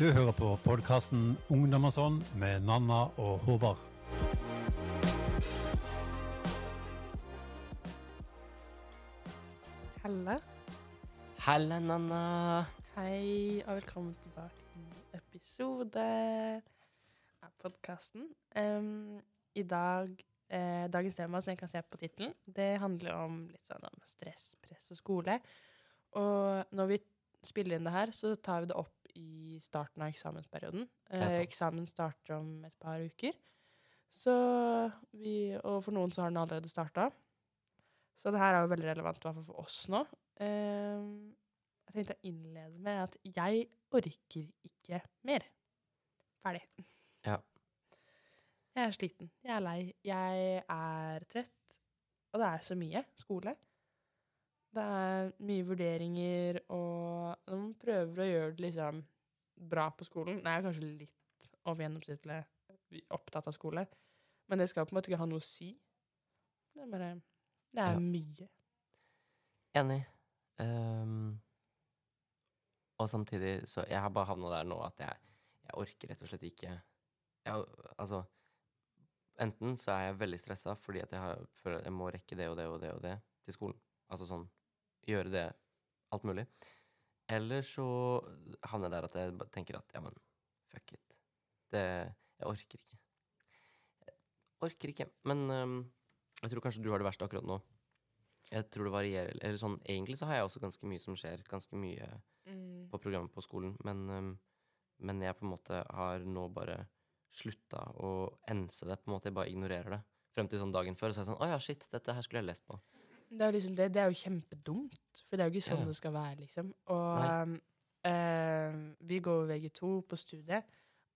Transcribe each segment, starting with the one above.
Du hører på podkasten Ungdom og sånn med Nanna og Håvard. Helle. Helle, Nanna. Hei, og velkommen tilbake til en episode av podkasten. I dag eh, Dagens tema, som jeg kan se på tittelen, det handler om litt sånn om stress, press og skole. Og når vi spiller inn det her, så tar vi det opp i starten av eksamensperioden. Er Eh, eksamen starter om et par uker. Så vi, og for noen så har den allerede starta. Så det her er jo veldig relevant i hvert fall for oss nå. Eh, jeg tenkte å innlede med at jeg orker ikke mer. Ferdig. Ja. Jeg er sliten. Jeg er lei. Jeg er trøtt. Og det er så mye skole. Det er mye vurderinger, og man prøver å gjøre det liksom bra på skolen Det er kanskje litt over gjennomsnittlig opptatt av skole, men det skal på en måte ikke ha noe å si. Det er bare Det er Ja. mye. Enig. Um, og samtidig så Jeg har bare havna der nå at jeg, jeg orker rett og slett ikke jeg, Altså Enten så er jeg veldig stressa fordi at jeg har, jeg må rekke det og det og det og det til skolen. Altså sånn Gjøre det alt mulig. Eller så havner jeg der at jeg tenker at ja, men fuck it. Det Jeg orker ikke. Jeg orker ikke. Men um, jeg tror kanskje du har det verste akkurat nå. Jeg tror det varierer. Eller sånn, egentlig så har jeg også ganske mye som skjer. Ganske mye Mm. på programmet på skolen. Men, um, men jeg på en måte har nå bare slutta å ense det. på en måte Jeg bare ignorerer det. Frem til sånn dagen før så er jeg sånn Å ja, shit, dette her skulle jeg lest på. Det er jo liksom det. Det er jo kjempedumt, for det er jo ikke sånn Ja. det skal være, liksom. Og eh, vi går jo VG2 på studiet,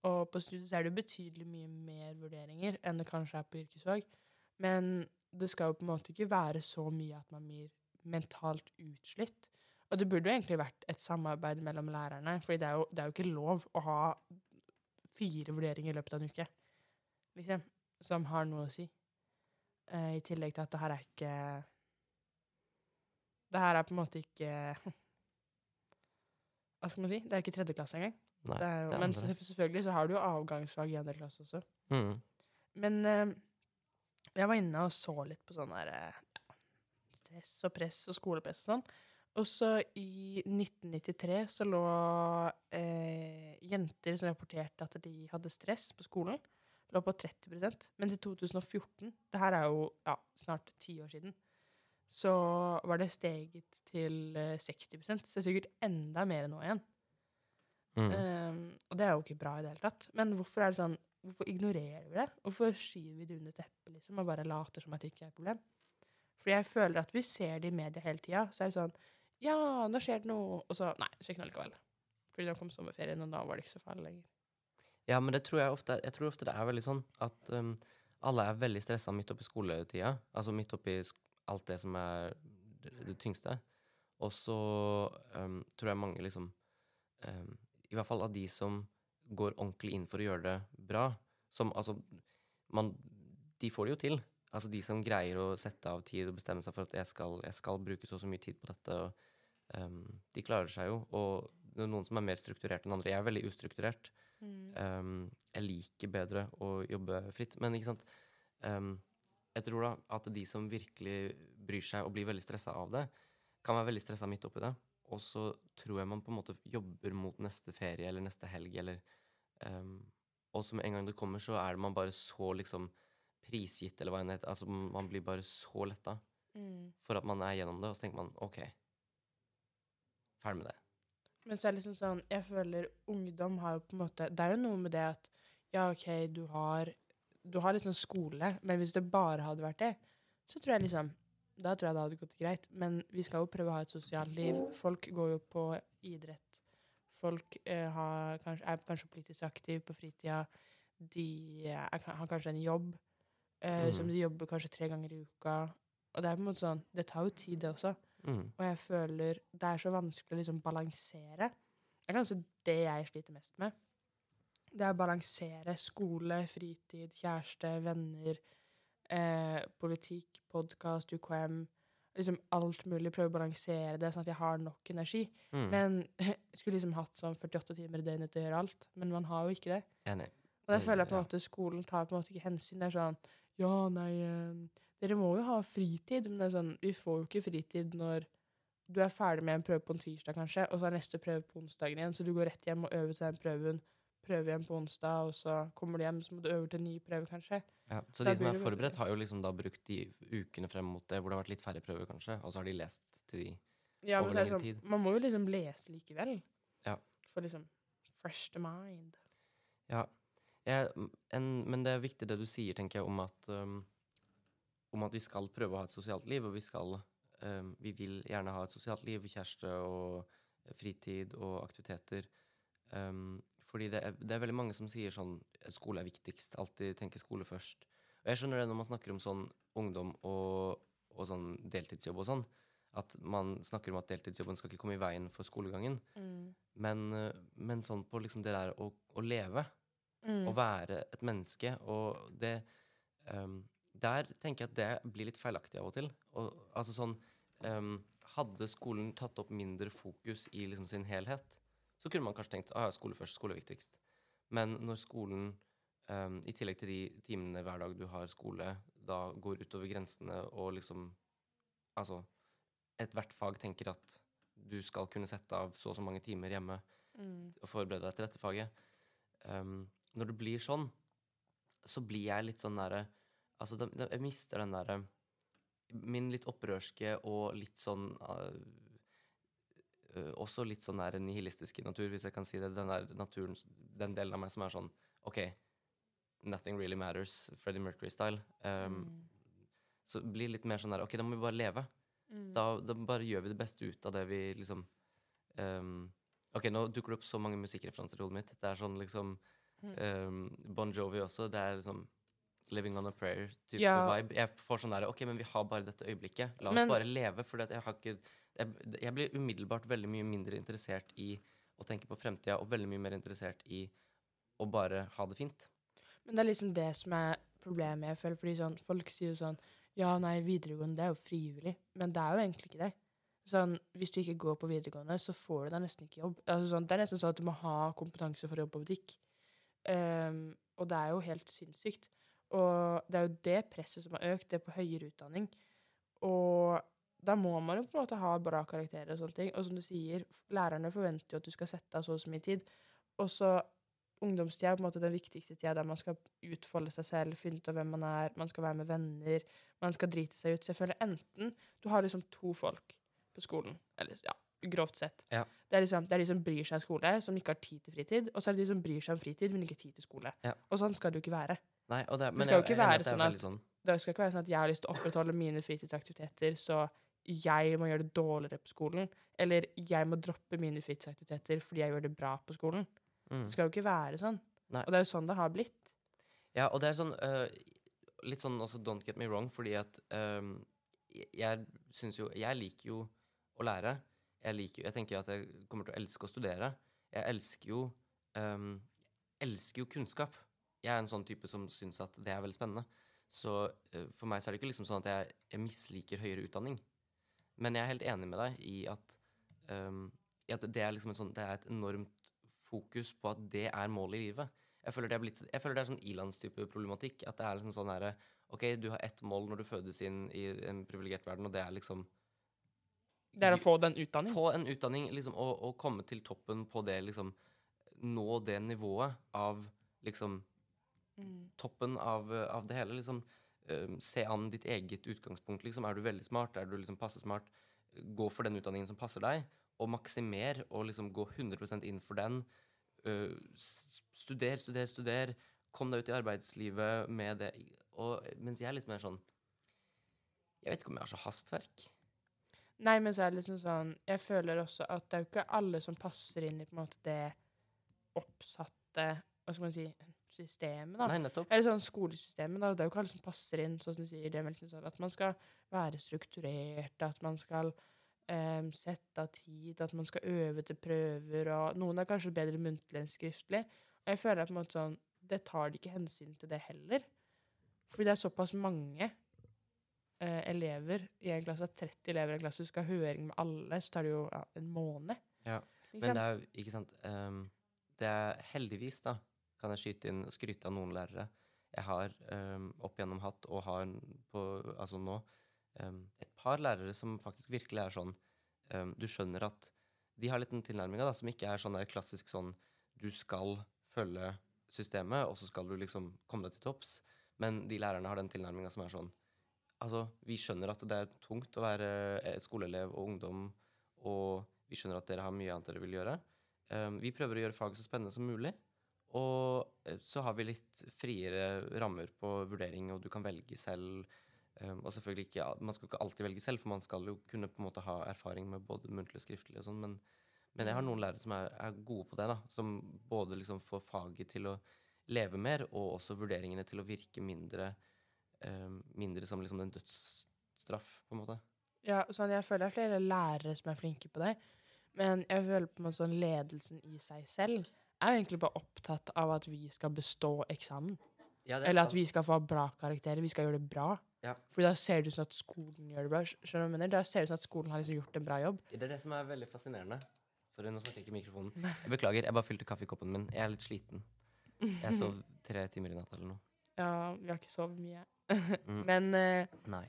og på studiet så er det jo betydelig mye mer vurderinger enn det kanskje er på yrkesfag. Men det skal jo på en måte ikke være så mye at man blir mentalt utslitt. Og det burde jo egentlig vært et samarbeid mellom lærerne, for det, det er jo ikke lov å ha fire vurderinger i løpet av en uke, liksom, som har noe å si. Uh, I tillegg til at det her er ikke Det her er på en måte ikke Hva skal man si? Det er ikke tredje klasse engang. Nei, Det jo, det men selvfølgelig så har du jo avgangsfag i andre klasse også. Mm. Men eh, jeg var inne og så litt på sånn der eh, stress og press og skolepress og sånn. Og så i 1993 så lå eh, jenter som rapporterte at de hadde stress på skolen, lå på 30% Mens i 2014, det her er jo ja, snart ti år siden, så var det steget til eh, 60% Så det er sikkert enda mer nå igjen. Mm. Um, og det er jo ikke bra i det hele tatt. Men hvorfor er det sånn Hvorfor ignorerer vi det? Hvorfor skyver vi det under teppet liksom, og bare later som at det ikke er et problem? Fordi jeg føler at vi ser det i media hele tida. Så er det sånn Ja, nå skjer det noe. Og så Nei, det ikke noe likevel. Fordi nå kom sommerferien, og da var det ikke så farlig lenger. Ja, men det tror jeg ofte Jeg tror ofte det er veldig sånn at um, alle er veldig stressa midt oppi skoletida. Altså midt oppi sk alt det som er det, det tyngste. Og så um, tror jeg mange liksom um, I hvert fall av de som går ordentlig inn for å gjøre det bra, som altså man, De får det jo til. Altså de som greier å sette av tid og bestemme seg for at jeg skal, jeg skal bruke så og så mye tid på dette. Og, um, de klarer seg jo. Og det er noen som er mer strukturert enn andre. Jeg er veldig ustrukturert. Um, jeg liker bedre å jobbe fritt. Men ikke sant Jeg tror da at de som virkelig bryr seg og blir veldig stressa av det, kan være veldig stressa midt oppi det. Og så tror jeg man på en måte jobber mot neste ferie eller neste helg eller um, Og så med en gang det kommer, så er det man bare så liksom prisgitt, eller hva enn det heter. Altså man blir bare så letta Mm. for at man er gjennom det, og så tenker man OK, ferdig med det. Men så er det liksom sånn Jeg føler ungdom har jo på en måte Det er jo noe med det at Ja, OK, du har Du har liksom skole, men hvis det bare hadde vært det, så tror jeg liksom Da tror jeg det hadde gått greit. Men vi skal jo prøve å ha et sosialt liv. Folk går jo på idrett. Folk eh, har, kanskje, er kanskje politisk aktive på fritida. De er, har kanskje en jobb eh, som Mhm. de jobber kanskje tre ganger i uka. Og det er på en måte sånn Det tar jo tid, det også. Mm. Og jeg føler det er så vanskelig å liksom balansere. Det er kanskje det jeg sliter mest med. Det er å balansere skole, fritid, kjæreste, venner, eh, politikk, podkast, UKM, liksom alt mulig, prøve å balansere det, sånn at jeg har nok energi. Mm. Men skulle liksom hatt sånn 48 timer i døgnet til å gjøre alt, men man har jo ikke det. Enig. Og der føler jeg på en måte skolen tar på en måte ikke hensyn. Det er sånn Ja, nei, eh, dere må jo ha fritid. Men det er sånn, vi får jo ikke fritid når du er ferdig med en prøve på en tirsdag, kanskje, og så er neste prøve på onsdagen igjen. Så du går rett hjem og øver til den prøven. Prøve igjen på onsdag, og så kommer du hjem, så må du øve til en ny prøve, kanskje. Ja, så Da de som er forberedt, har jo liksom da brukt de ukene frem mot det hvor det har vært litt færre prøver, kanskje, og så har de lest til de Ja, Over er lengre sånn, tid. man må jo liksom lese likevel. Ja. For liksom fresh the mind. Ja. Jeg, en, men det er viktig det du sier, tenker jeg, om at, um, om at vi skal prøve å ha et sosialt liv, og vi skal um, Vi vil gjerne ha et sosialt liv, kjæreste og fritid og aktiviteter. Um, fordi det er, det er veldig mange som sier sånn Skole er viktigst. Alltid tenker skole først. Og jeg skjønner det når man snakker om sånn ungdom og, og sånn deltidsjobb og sånn. At man snakker om at deltidsjobben skal ikke komme i veien for skolegangen. Men, uh, men sånn på liksom det der å, å leve Mm. å være et menneske, og det um, Der tenker jeg at det blir litt feilaktig av og til. Og, altså sånn um, Hadde skolen tatt opp mindre fokus i liksom sin helhet, så kunne man kanskje tenkt ah, ja, skole først, skole viktigst. Men når skolen, um, i tillegg til de timene hver dag du har skole, da går utover grensene og liksom Altså, ethvert fag tenker at du skal kunne sette av så og så mange timer hjemme Mm. og forberede deg til dette faget. Um, når det blir sånn, så blir jeg litt sånn derre Altså, jeg mister den derre Min litt opprørske og litt sånn uh, Også litt sånn der nihilistiske natur, hvis jeg kan si det. Den naturen, den delen av meg som er sånn OK, nothing really matters, Freddie Mercury-style. Um, Mm. Så blir litt mer sånn der OK, da må vi bare leve. Mm. Da, da bare gjør vi det beste ut av det vi liksom um, Ok, nå dukker det opp så mange musikkreferanser i hodet mitt. Det er sånn liksom ehm, Bon Jovi også. Det er liksom Living on a prayer-type Ja. vibe. Jeg får sånn der Ok, men vi har bare dette øyeblikket. La oss Men- bare leve. For jeg har ikke jeg, jeg blir umiddelbart veldig mye mindre interessert i å tenke på fremtida, og veldig mye mer interessert i å bare ha det fint. Men det er liksom det som er problemet, jeg føler. Fordi sånn, folk sier jo sånn Ja, nei, videregående, det er jo frivillig. Men det er jo egentlig ikke det. Sånn, Hvis du ikke går på videregående, så får du deg nesten ikke jobb. Altså, sånn, det er nesten sånn at du må ha kompetanse for å jobbe på butikk. Um, og det er jo helt sinnssykt. Og det er jo det presset som har økt, det på høyere utdanning. Og da må man jo på en måte ha bra karakterer og sånne ting. Og som du sier, lærerne forventer jo at du skal sette av så og så mye tid. Og så ungdomstida er på en måte den viktigste tida der man skal utfolde seg selv, finne ut av hvem man er, man skal være med venner, man skal drite seg ut. Så jeg føler enten du har liksom to folk på skolen, eller ja, grovt sett. Ja. Det, er liksom, det er de som bryr seg om skole, som ikke har tid til fritid, og så er det de som bryr seg om fritid, men ikke tid til skole. Ja. Og sånn skal det jo ikke være. Nei, det, men skal jo ikke være det sånn at- sånn Det skal ikke være sånn at jeg har lyst til å opprettholde mine fritidsaktiviteter, så jeg må gjøre det dårligere på skolen. Eller jeg må droppe mine fritidsaktiviteter fordi jeg gjør det bra på skolen. mm. Det skal jo ikke være sånn. Nei. Og det er jo sånn det har blitt. Ja, og det er sånn uh, Litt sånn også don't get me wrong, fordi at um, jeg- syns jo Jeg liker jo å lære. Jeg liker Jeg tenker at jeg kommer til å elske å studere. Jeg elsker jo øhm, elsker jo kunnskap. Jeg er en sånn type som syns at det er veldig spennende. Så uh, for meg så er det ikke liksom sånn at jeg, jeg misliker høyere utdanning. Men jeg er helt enig med deg i at, um, i at det er liksom en sånn Det er et enormt fokus på at det er målet i livet. Jeg føler det er, blitt, jeg føler det er sånn ilandstype problematikk. At det er liksom sånn herre OK, du har ett mål når du fødes inn i en privilegert verden, og det er liksom Det er å få den utdanningen. Få en utdanning, liksom, og, og komme til toppen på det, liksom Nå det nivået av liksom Mm. toppen av, av det hele. liksom eh, Se an ditt eget utgangspunkt. liksom Er du veldig smart? Er du liksom passe smart? Gå for den utdanningen som passer deg, og maksimer, og liksom gå 100% inn for den. Uh, studer, studer, studer. Kom deg ut i arbeidslivet med det. Og, mens jeg er litt mer sånn Jeg vet ikke om jeg har så hastverk. Nei, men så er det liksom sånn Jeg føler også at det er jo ikke alle som passer inn i på en måte det oppsatte Hva skal man si systemet, da. Nei, nettopp. Eller sånn skolesystemet, da. Det er jo ikke alle som passer inn, sånn som du sier. Det sånn at man skal være strukturert, at man skal um, sette av tid, at man skal øve til prøver, og noen er kanskje bedre muntlig enn skriftlig. Og jeg føler at på en måte sånn, det tar de ikke hensyn til det heller. Fordi det er såpass mange uh, elever i en klasse, 30 elever i en klasse, du skal ha høring med alle, så tar det jo ja, en måned. Ja, Men det er jo, ikke sant um, Det er heldigvis, da, kan jeg skyte inn skryte av noen lærere. Jeg har um, opp gjennom hatt, og har på, altså nå, um, et par lærere som faktisk virkelig er sånn um, Du skjønner at de har litt den tilnærminga som ikke er sånn der klassisk sånn Du skal følge systemet, og så skal du liksom komme deg til topps. Men de lærerne har den tilnærminga som er sånn Altså, vi skjønner at det er tungt å være eh, skoleelev og ungdom, og vi skjønner at dere har mye annet dere vil gjøre. Um, vi prøver å gjøre faget så spennende som mulig, og eh, så har vi litt friere rammer på vurdering, og du kan velge selv. Um, og selvfølgelig ikke, Man skal ikke alltid velge selv, for man skal jo kunne på en måte ha erfaring med både muntlig og skriftlig og sånn, men, men jeg har noen lærere som er, er gode på det, da, som både liksom får faget til å leve mer, og også vurderingene til å virke mindre, um, mindre som liksom en dødsstraff, på en måte. Ja, sånn, jeg føler det er flere lærere som er flinke på det. Men jeg føler på en måte sånn ledelsen i seg selv er jo egentlig bare opptatt av at vi skal bestå eksamen. Ja, er Eller at sant. vi skal få bra karakterer. Vi skal gjøre det bra. Ja. For da ser det ut som at skolen gjør det bra. Skjønner du mener? Da ser det ut som at skolen har liksom gjort en bra jobb. Det er det som er veldig fascinerende. Sorry, nå snakker jeg ikke i mikrofonen. Jeg beklager, jeg bare fylte kaffekoppen min. Jeg er litt sliten. Jeg sov tre timer i natt eller noe. Ja, vi har ikke sovet mye. Mm. Men eh, Nei.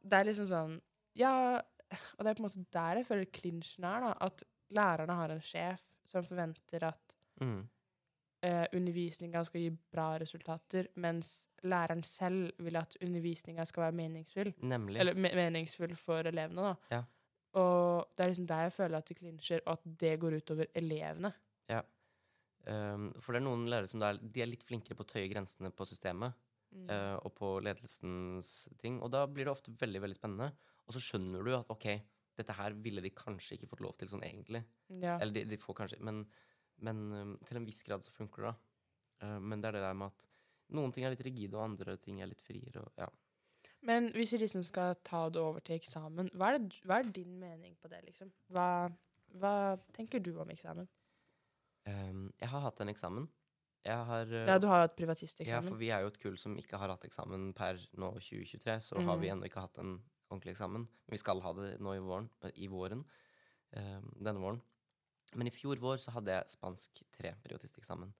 det er liksom sånn Ja, og det er på en måte der jeg føler klinsjen er, da. At lærerne har en sjef som forventer at Mm. eh, undervisninga skal gi bra resultater, mens læreren selv vil at undervisninga skal være meningsfull. Nemlig. Eller me meningsfull for elevene, da. Ja. Og det er liksom der jeg føler at det klinsjer, og at det går utover elevene. Um, for det er noen lærere som er, de er litt flinkere på å tøye grensene på systemet Mm. Uh, og på ledelsens ting, og da blir det ofte veldig veldig spennende. Og så skjønner du at ok, dette her ville de kanskje ikke fått lov til sånn egentlig. ja. Eller de, de får kanskje Men, men um, til en viss grad så funker det, da. Uh, men det er det der med at noen ting er litt rigide, og andre ting er litt friere. Og, ja. Men hvis vi liksom skal ta det over til eksamen, hva er, det, hva er din mening på det, liksom? Hva, hva tenker du om eksamen? Um, jeg har hatt en eksamen. Jeg har eh, Ja, du har jo privatisteksamen? Ja, for vi er jo et kull som ikke har hatt eksamen per nå 2023, så har vi Mhm. ennå ikke hatt en ordentlig eksamen. Men vi skal ha det nå i våren. I våren Um, denne våren. Men i fjor vår så hadde jeg spansk 3 periodisteksamen.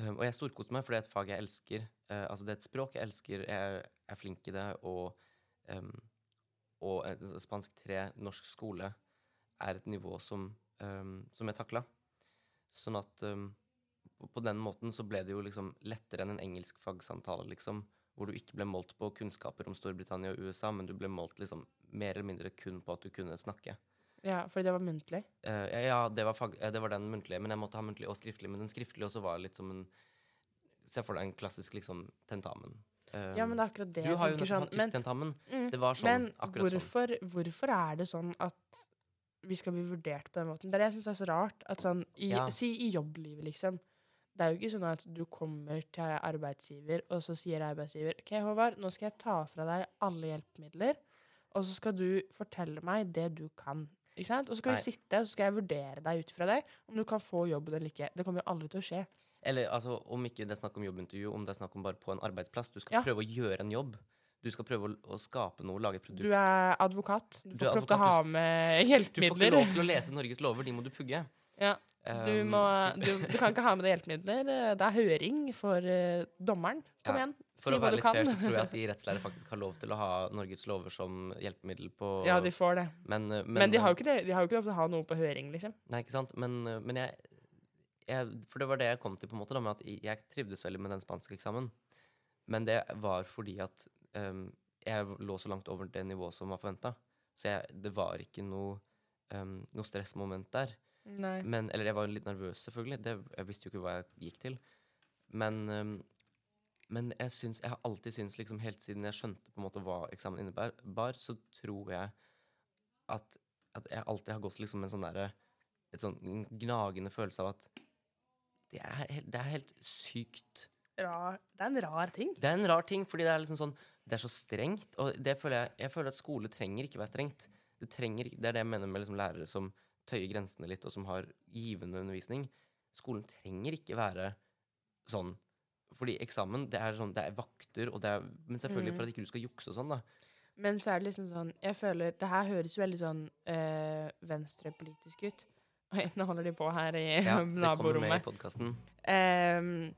Uh, og jeg storkoste meg, for det er et fag jeg elsker. Uh, altså det er et språk jeg elsker, jeg er flink i det, og, um, og eh, spansk 3 norsk skole er et nivå som, um, som jeg takla. Sånn at um, på den måten så ble det jo liksom lettere enn en engelsk fagsamtale, liksom. Hvor du ikke ble målt på kunnskaper om Storbritannia og USA, men du ble målt liksom mer eller mindre kun på at du kunne snakke. Ja, fordi det var muntlig. Uh, ja, ja det, var fag, eh, det var den muntlige, men jeg måtte ha muntlig og skriftlig. Men den skriftlige også var litt som en Se for deg en klassisk liksom tentamen. Um, Ja, men det er akkurat det du har jo tenker sånn. mm, Det var sånn, men akkurat sånn. hvorfor, hvorfor er det sånn at vi skal bli vurdert på den måten? Det er det jeg syns er så rart. At sånn, i, Ja. Si i jobblivet, liksom. Det er jo ikke sånn at du kommer til arbeidsgiver, og så sier arbeidsgiver OK, Håvard, nå skal jeg ta fra deg alle hjelpemidler, og så skal du fortelle meg det du kan. Og så skal vi sitte, og så skal jeg vurdere deg ut ifra det, om du kan få jobben eller ikke. Det kommer jo aldri til å skje. Eller altså, om ikke det er snakk om jobbintervju, om det er snakk om bare på en arbeidsplass. Du skal Ja. prøve å gjøre en jobb. Du skal prøve å, å skape noe, lage et produkt. Du er advokat. Du Du får ikke lov til å ha med hjelpemidler. Du får ikke lov til å lese Norges lover, de må du pugge. Ja, du, Um, må, du, du kan ikke ha med deg hjelpemidler. Det er høring for uh, dommeren. Kom Ja, igjen, For si å være litt fair, så tror jeg at de rettslærere faktisk har lov til å ha Norges lover som hjelpemiddel på Ja, de får det. men, men, Men, de har det. De har jo ikke lov til å ha noe på høring, liksom. Nei, ikke sant? Men, eh, men jeg, jeg For det var det jeg kom til, på en måte, da, med at jeg trivdes veldig med den spanske eksamen. Men det var fordi at um, jeg lå så langt over det nivået som var forventa. Så jeg, det var ikke noe, um, noe stressmoment der. Men, eller jeg var litt nervøs, selvfølgelig. Det, jeg visste jo ikke hva jeg gikk til. Men, em, men jeg, syns, jeg har alltid syntes, liksom, helt siden jeg skjønte på en måte hva eksamen innebar, så tror jeg at, at jeg alltid har gått liksom med en sånn derre et sånn gnagende følelse av at det er, helt- det er helt sykt. Rar. Det er en rar ting. Det er en rar ting, fordi det er liksom sånn Det er så strengt. Og det føler jeg, jeg føler at skole trenger ikke være strengt. Det, trenger, det er det jeg mener med liksom lærere som tøyer grensene litt, og som har givende undervisning. Skolen trenger ikke være sånn. Fordi eksamen, det er sånn, det er vakter, og det er, men selvfølgelig Mm. for at ikke du skal jukse og sånn, da. Men så er det liksom sånn Jeg føler Det her høres jo veldig sånn øh, venstrepolitisk ut. Oi, nå holder de på her i Ja, det kommer med i um,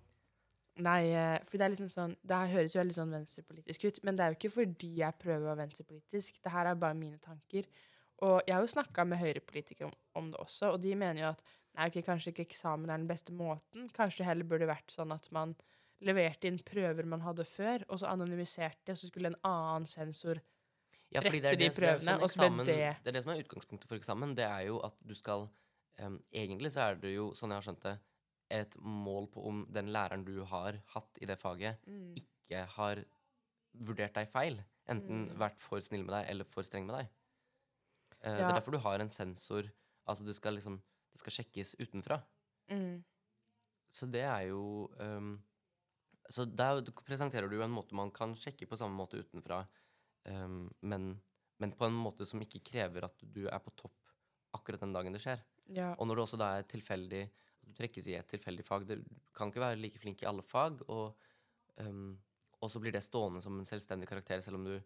nei, eh, for det er liksom sånn Det her høres jo veldig sånn venstrepolitisk ut, men det er jo ikke fordi jeg prøver å være venstrepolitisk. Det her er bare mine tanker. Og jeg har jo snakka med høyrepolitikere om, om det også, og de mener jo at nei, okay, kanskje ikke eksamen er den beste måten. Kanskje det heller burde vært sånn at man leverte inn prøver man hadde før, og så anonymiserte, og så skulle en annen sensor Ja, fordi det det, rette de prøvene. det, er sånn eksamen, det- det er det som er utgangspunktet for eksamen. Det er jo at du skal um, Egentlig så er det jo, sånn jeg har skjønt det, et mål på om den læreren du har hatt i det faget, mm, ikke har vurdert deg feil. Enten Mm. vært for snill med deg eller for streng med deg. Eh, Det er derfor du har en sensor. Altså det skal liksom Det skal sjekkes utenfra. mm, Så det er jo ehm, Så der presenterer du en måte man kan sjekke på samme måte utenfra, um, men, men på en måte som ikke krever at du er på topp akkurat den dagen det skjer. ja. Og når det også da er tilfeldig at du trekkes i et tilfeldig fag Du kan ikke være like flink i alle fag, og, um, og så blir det stående som en selvstendig karakter, selv om du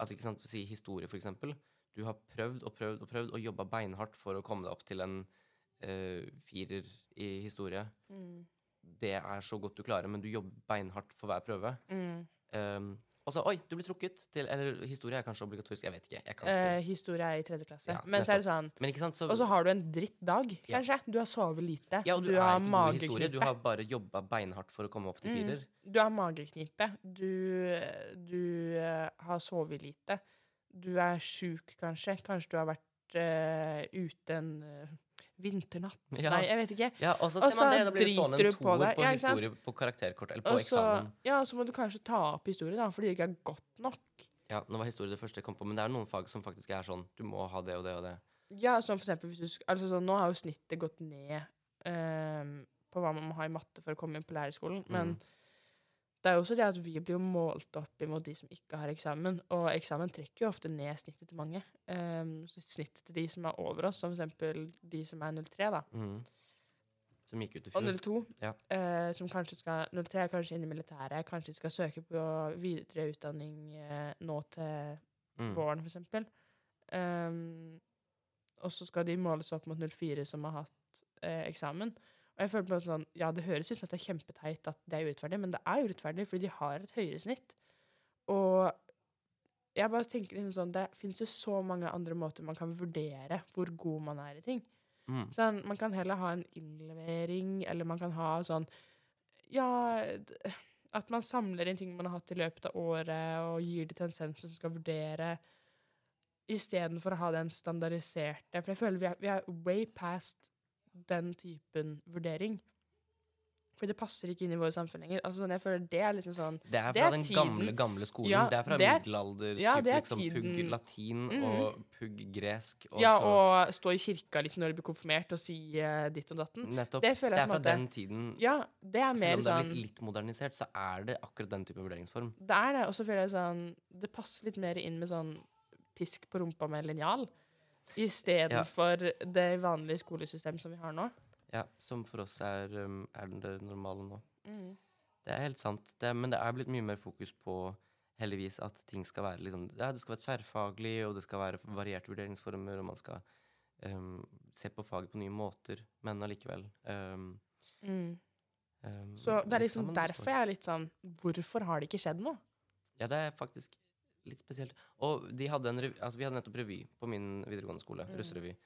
Altså, ikke sant, si historie, for eksempel. Du har prøvd og prøvd og prøvd og jobba beinhardt for å komme deg opp til en uh, firer i historie Mm, det er så godt du klarer, men du jobber beinhardt for hver prøve. mm. Um, og så Oi, du blir trukket til Eller historie er kanskje obligatorisk, jeg vet ikke. Jeg kan Eh, ikke. historie er i tredje klasse. Ja, Men så er det sånn Men ikke sant, så Og så har du en drittdag, dag, kanskje. Du har sovet lite. Ja, og du, har ikke noe historie. Du har bare jobba beinhardt for å komme opp til Mm. Du har mageknipe. Du, du uh, har sovet lite. Du er sjuk, kanskje. Kanskje du har vært uh, ute en eh, vinternatt. Ja. Nei, jeg vet ikke. Ja, og så ser man det. Da blir det stående en toer på, Ja, historie på karakterkort, eller på Og så, eksamen. ja, så må du kanskje ta opp historie, da, fordi det ikke er godt nok. Ja, nå var historie det første jeg kom på, men det er noen fag som faktisk er sånn. Du må ha det og det og det. Ja, som for eksempel hvis du altså sånn, Nå har jo snittet gått ned um, på hva man må ha i matte for å komme inn på lærerskolen, men Mm. Det er jo også det at vi blir jo målt opp imot de som ikke har eksamen, og eksamen trekker jo ofte ned snittet til mange. Um, snittet til de som er over oss, som eksempel de som er 03, da, Mm. Som gikk ut i og fjor. 02, Ja. Uh, som kanskje skal 03 er kanskje inn i militæret, kanskje skal søke på videre utdanning uh, nå til Mm. våren, eksempel. Um, og så skal de måles opp mot 04, som har hatt uh, eksamen. Og jeg føler på sånn, Ja, det høres ut som at det er kjempeteit at det er urettferdig, men det er urettferdig fordi de har et høyere snitt. Og jeg bare tenker liksom sånn, det fins jo så mange andre måter man kan vurdere hvor god man er i ting. Mm. Sånn, man kan heller ha en innlevering, eller man kan ha sånn Ja, at man samler inn ting man har hatt i løpet av året, og gir det til en sensor som skal vurdere, istedenfor å ha den standardiserte. For jeg føler vi er, vi er way past den typen vurdering. For det passer ikke inn i våre samfunn lenger. Altså, sånn, jeg føler det er liksom sånn Det er Det fra er den tiden. gamle, gamle skolen. Ja, det er fra det er- middelalder, ja, typ, liksom pugg latin mm. og pugg gresk. Og Ja, så og stå i kirka liksom når du blir konfirmert og si uh, ditt og datten. Nettopp. Det Det er fra måte den tiden. Ja, det er mer Selv mer om det er sånn blitt litt modernisert, så er det akkurat den type vurderingsform. Det er det, og så føler jeg sånn Det passer litt mer inn med sånn pisk på rumpa med linjal. Istedenfor det vanlige skolesystemet som vi har nå. Ja, Som for oss er, um, er det normale nå. Mm. Det er helt sant. Det, men det er blitt mye mer fokus på heldigvis at ting skal være liksom, ja, det skal være tverrfaglig, og det skal være varierte vurderingsformer, og man skal um, se på faget på nye måter, men allikevel um, Mm. um, Så det er liksom derfor jeg er litt sånn Hvorfor har det ikke skjedd noe? Ja, det er faktisk litt spesielt. Og de hadde en rev altså, vi hadde nettopp revy på min videregående skole, Mm. russerevy.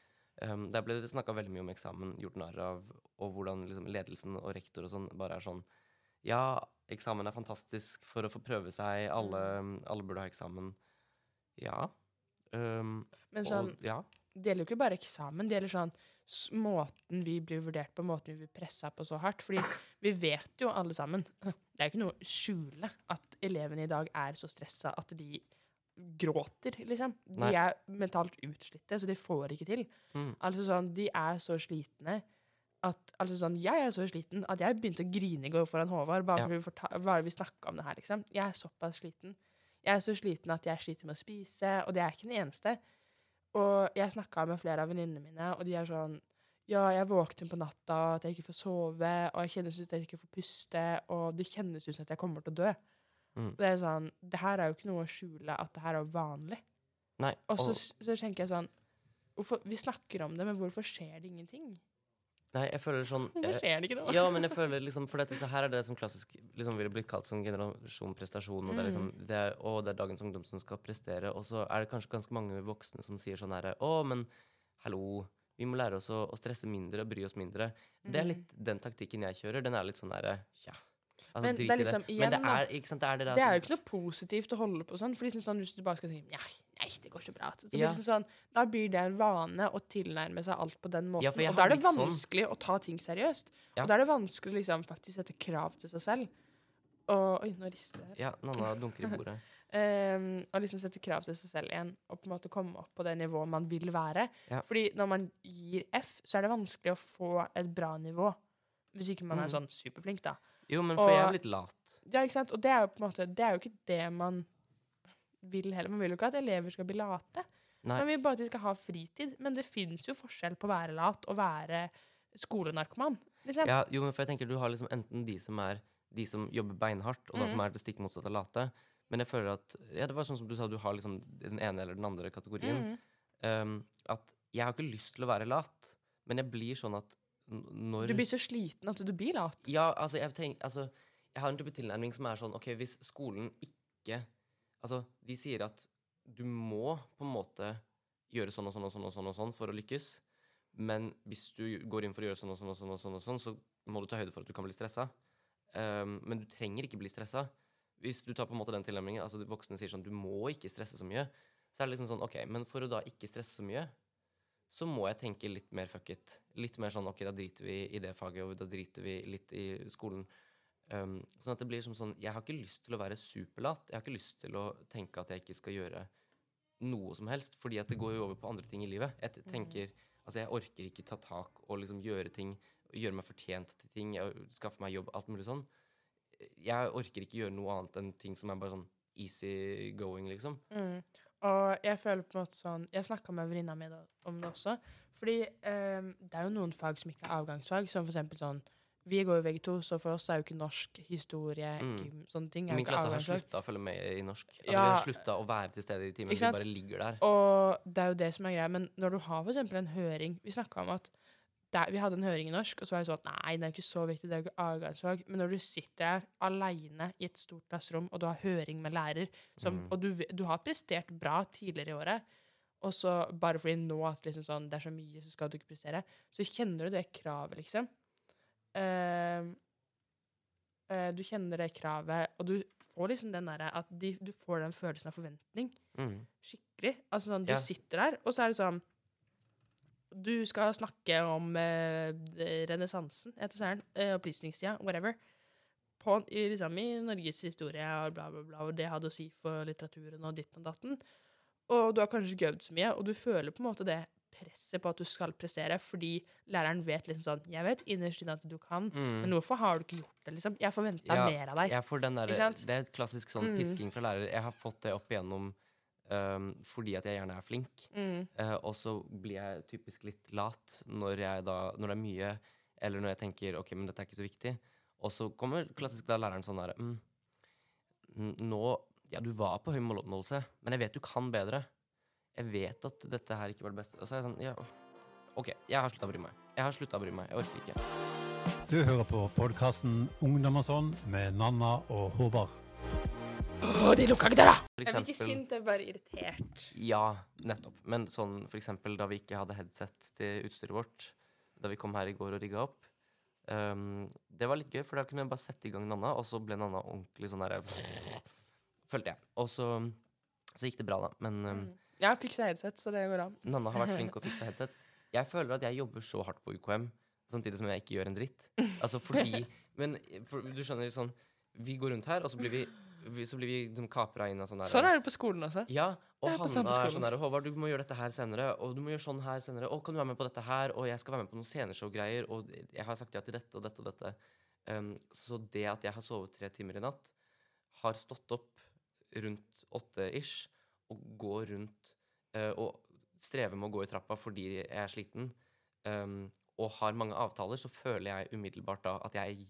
Um, der ble det snakka veldig mye om eksamen, gjort narr av, og hvordan liksom, ledelsen og rektor og sånn bare er sånn Ja, eksamen er fantastisk for å få prøve seg, alle, Mm. alle burde ha eksamen. Ja. Um, Men sånn, og, ja. det gjelder jo ikke bare eksamen. Det gjelder sånn måten vi blir vurdert på, måten vi blir pressa på så hardt. Fordi vi vet jo alle sammen Det er jo ikke noe å skjule at elevene i dag er så stressa at de gråter, liksom. De Nei. er mentalt utslitte, så de får ikke til. Mm. Altså sånn, De er så slitne at altså sånn, Jeg er så sliten at jeg begynte å grine i går foran Håvard bare Ja. fordi vi, forta- bare vi snakka om det her. liksom. Jeg er såpass sliten. Jeg er så sliten at jeg sliter med å spise, og det er ikke den eneste. Og jeg snakka med flere av venninnene mine, og de er sånn Ja, jeg våkner på natta, at jeg ikke får sove, og jeg kjennes ut at jeg ikke får puste, og det kjennes ut som at jeg kommer til å dø. Mm. Det er sånn, det her er jo ikke noe å skjule at det her er vanlig. Nei. Og så, så tenker jeg sånn hvorfor, Vi snakker om det, men hvorfor skjer det ingenting? nei, jeg føler sånn Hvorfor eh, skjer det ikke noe? Ja, men jeg føler liksom For dette, dette her er det som klassisk liksom ville blitt kalt som generasjon prestasjon. Og det er liksom Mm. det er, å, det er dagens ungdom som skal prestere. Og så er det kanskje ganske mange voksne som sier sånn herre Å, men hallo, vi må lære oss å, å stresse mindre og bry oss mindre. Det er Mm. litt den taktikken jeg kjører. Den er litt sånn derre Ja. Altså, Men det er liksom, igjen, Men det er, sant, det er det der Det er jo ikke noe positivt å holde på sånn. For liksom sånn, Hvis du bare skal si nei, nei, det går så bra. Så Ja. liksom sånn, da blir det en vane å tilnærme seg alt på den måten. Ja, og da er det vanskelig sånn. vanskelig å ta ting seriøst. Ja. Og da er det vanskelig liksom, faktisk sette krav til seg selv. Og Oi, nå rister det. Ja, Nanna dunker i bordet. Um, og liksom sette krav til seg selv igjen, og på en måte komme opp på det nivået man vil være. Ja. Fordi når man gir F, så er det vanskelig å få et bra nivå. Hvis ikke man er Mm. sånn superflink, da. Jo, men for jeg er blitt lat. Ja, ikke sant? Og det er jo på en måte Det er jo ikke det man vil heller. Man vil jo ikke at elever skal bli late. Nei. Man vil bare at de skal ha fritid. Men det fins jo forskjell på å være lat og være skolenarkoman. Liksom. Ja, jo, men for jeg tenker du har liksom enten de som er de som jobber beinhardt, og da Mm. som er det stikk motsatte av late. Men jeg føler at Ja, det var sånn som du sa, du har liksom den ene eller den andre kategorien. Mm. Um, at jeg har ikke lyst til å være lat, men jeg blir sånn at når Du blir så sliten at du blir lat. Ja, altså jeg, tenker, altså, jeg har en type tilnærming som er sånn OK, hvis skolen ikke Altså, de sier at du må på en måte gjøre sånn og sånn og sånn og sånn, og sånn for å lykkes. Men hvis du går inn for å gjøre sånn og sånn og sånn, og sånn, og sånn så må du ta høyde for at du kan bli stressa. Um, men du trenger ikke bli stressa. Hvis du tar på en måte den tilnærmingen, altså voksne sier sånn du må ikke stresse så mye, så er det liksom sånn OK, men for å da ikke stresse så mye, så må jeg tenke litt mer fuck it. Litt mer sånn OK, da driter vi i det faget, og da driter vi litt i skolen. Um, sånn at det blir som sånn Jeg har ikke lyst til å være superlat. Jeg har ikke lyst til å tenke at jeg ikke skal gjøre noe som helst, fordi at det går jo over på andre ting i livet. Jeg tenker Altså, jeg orker ikke ta tak og liksom gjøre ting, gjøre meg fortjent til ting, skaffe meg jobb, alt mulig sånn. Jeg orker ikke gjøre noe annet enn ting som er bare sånn easy going, liksom. Mm. Og jeg føler på en måte sånn Jeg snakka med venninna mi om det også. Fordi ehm, det er jo noen fag som ikke er avgangsfag, som for eksempel sånn Vi går jo VG2, så for oss er jo ikke norsk, historie, Mm. sånne ting Min klasse har slutta å følge med i norsk. Altså, Ja. Vi har slutta å være til stede i timen. Vi bare ligger der. Og det er jo det som er greia. Men når du har for eksempel en høring Vi snakka om at er, vi hadde en høring i norsk, og så var det sånn at nei, det er ikke så viktig, det er jo ikke avgangsfag. Men når du sitter her aleine i et stort klasserom, og du har høring med lærer, som, Mm. og du, du har prestert bra tidligere i året, og så bare fordi nå at liksom sånn, det er så mye, så skal du ikke prestere, så kjenner du det kravet, liksom. Uh, uh, du kjenner det kravet, og du får liksom den derre at de, du får den følelsen av forventning Mm. skikkelig. Altså sånn, du Ja. sitter der, og så er det sånn Du skal snakke om eh, renessansen, etter søren, eh, opplysningstida, whatever. På, i, liksom, I Norges historie og bla, bla, bla, og det hadde å si for litteraturen og ditt og datten. Og du har kanskje ikke øvd så mye, og du føler på en måte det presset på at du skal prestere, fordi læreren vet liksom sånn Jeg vet innerst inne at du kan, Mm. men hvorfor har du ikke gjort det, liksom? Jeg forventa Ja, mer av deg. Jeg får den der, det er et klassisk sånn Mm. pisking fra lærere. Jeg har fått det opp igjennom um, fordi at jeg gjerne er flink. Mm. Uh, og så blir jeg typisk litt lat når, jeg da, når det er mye, eller når jeg tenker ok, men dette er ikke så viktig. Og så kommer klassisk da læreren sånn der mm, Nå Ja, du var på høy måloppnåelse, men jeg vet du kan bedre. Jeg vet at dette her ikke var det beste. Og så er jeg sånn Ja, OK, jeg har slutta å bry meg. Jeg har slutta å bry meg. Jeg orker ikke. Du hører på podkasten Ungdom og sånn med Nanna og Håvard. Å, de lukka ikke døra! For Jeg blir ikke sint, jeg er bare irritert. Ja, nettopp. Men sånn for eksempel da vi ikke hadde headset til utstyret vårt, da vi kom her i går og rigga opp, Um, det var litt gøy, for da kunne jeg bare sette i gang Nanna, og så ble Nanna ordentlig sånn derre Følte jeg. Og så, så gikk det bra, da. Men um, Mm. Jeg har fiksa headset, så det går an. Nanna har vært flink til å fikse headset. Jeg føler at jeg jobber så hardt på UKM, samtidig som jeg ikke gjør en dritt. Altså fordi Men for, du skjønner sånn Vi går rundt her, og så blir vi, vi, så blir vi liksom kapra inn av sånn der Sånn er det på skolen også. ja, og er Hanna er sånn der Håvard, du må gjøre dette her senere, og du må gjøre sånn her senere. Og kan du være med på dette her? Og jeg skal være med på noen sceneshow-greier, og jeg har sagt ja til dette og dette og dette. Um, så det at jeg har sovet tre timer i natt, har stått opp rundt åtte-ish, og går rundt uh, og strever med å gå i trappa fordi jeg er sliten, um, og har mange avtaler, så føler jeg umiddelbart da at jeg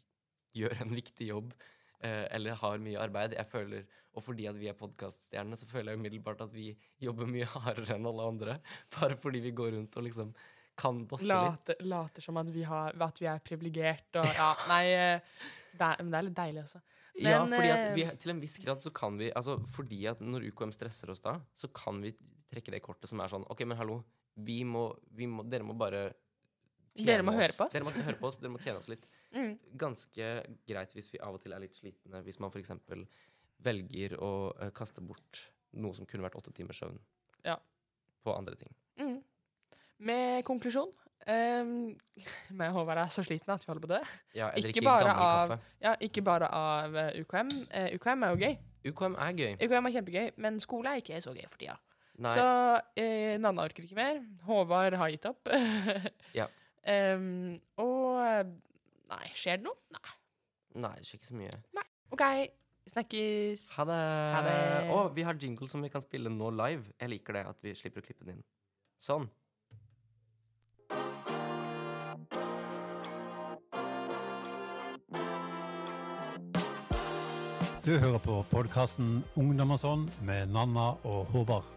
gjør en viktig jobb eller har mye arbeid. Jeg føler, Og fordi at vi er podkaststjernene, så føler jeg umiddelbart at vi jobber mye hardere enn alle andre. Bare fordi vi går rundt og liksom kan bosse litt. Later, som at vi, har, at vi er privilegert og Ja, nei eh, det er, Men det er litt deilig også. ja, fordi at eh, vi, til en viss grad så kan vi altså Fordi at når UKM stresser oss da, så kan vi trekke det kortet som er sånn OK, men hallo, vi må, vi må Dere må bare Dere må tjene høre på oss. Dere må høre på oss, dere må tjene oss litt. Mm. Ganske greit hvis vi av og til er litt slitne, hvis man f.eks. velger å uh, kaste bort noe som kunne vært åtte timers søvn Ja. på andre ting. Mm. Med konklusjon um, Med Håvard er så sliten at vi holder på å dø. Ja, Ikke bare av- Ja, ikke bare av eh, UKM. Uh, UKM er jo gøy. UKM er gøy. UKM er kjempegøy, men skole er ikke så gøy for tida. Nei, Så eh, Nanna orker ikke mer. Håvard har gitt opp. Ja. Um, og eh, Nei, skjer det noe? Nei. nei, det skjer ikke så mye. Nei. OK, snakkes. Ha det. Ha det. Å, vi har jingle som vi kan spille nå live. Jeg liker det at vi slipper å klippe den inn. Sånn. Du hører på podkasten Ungdom og sånn med Nanna og Håvard.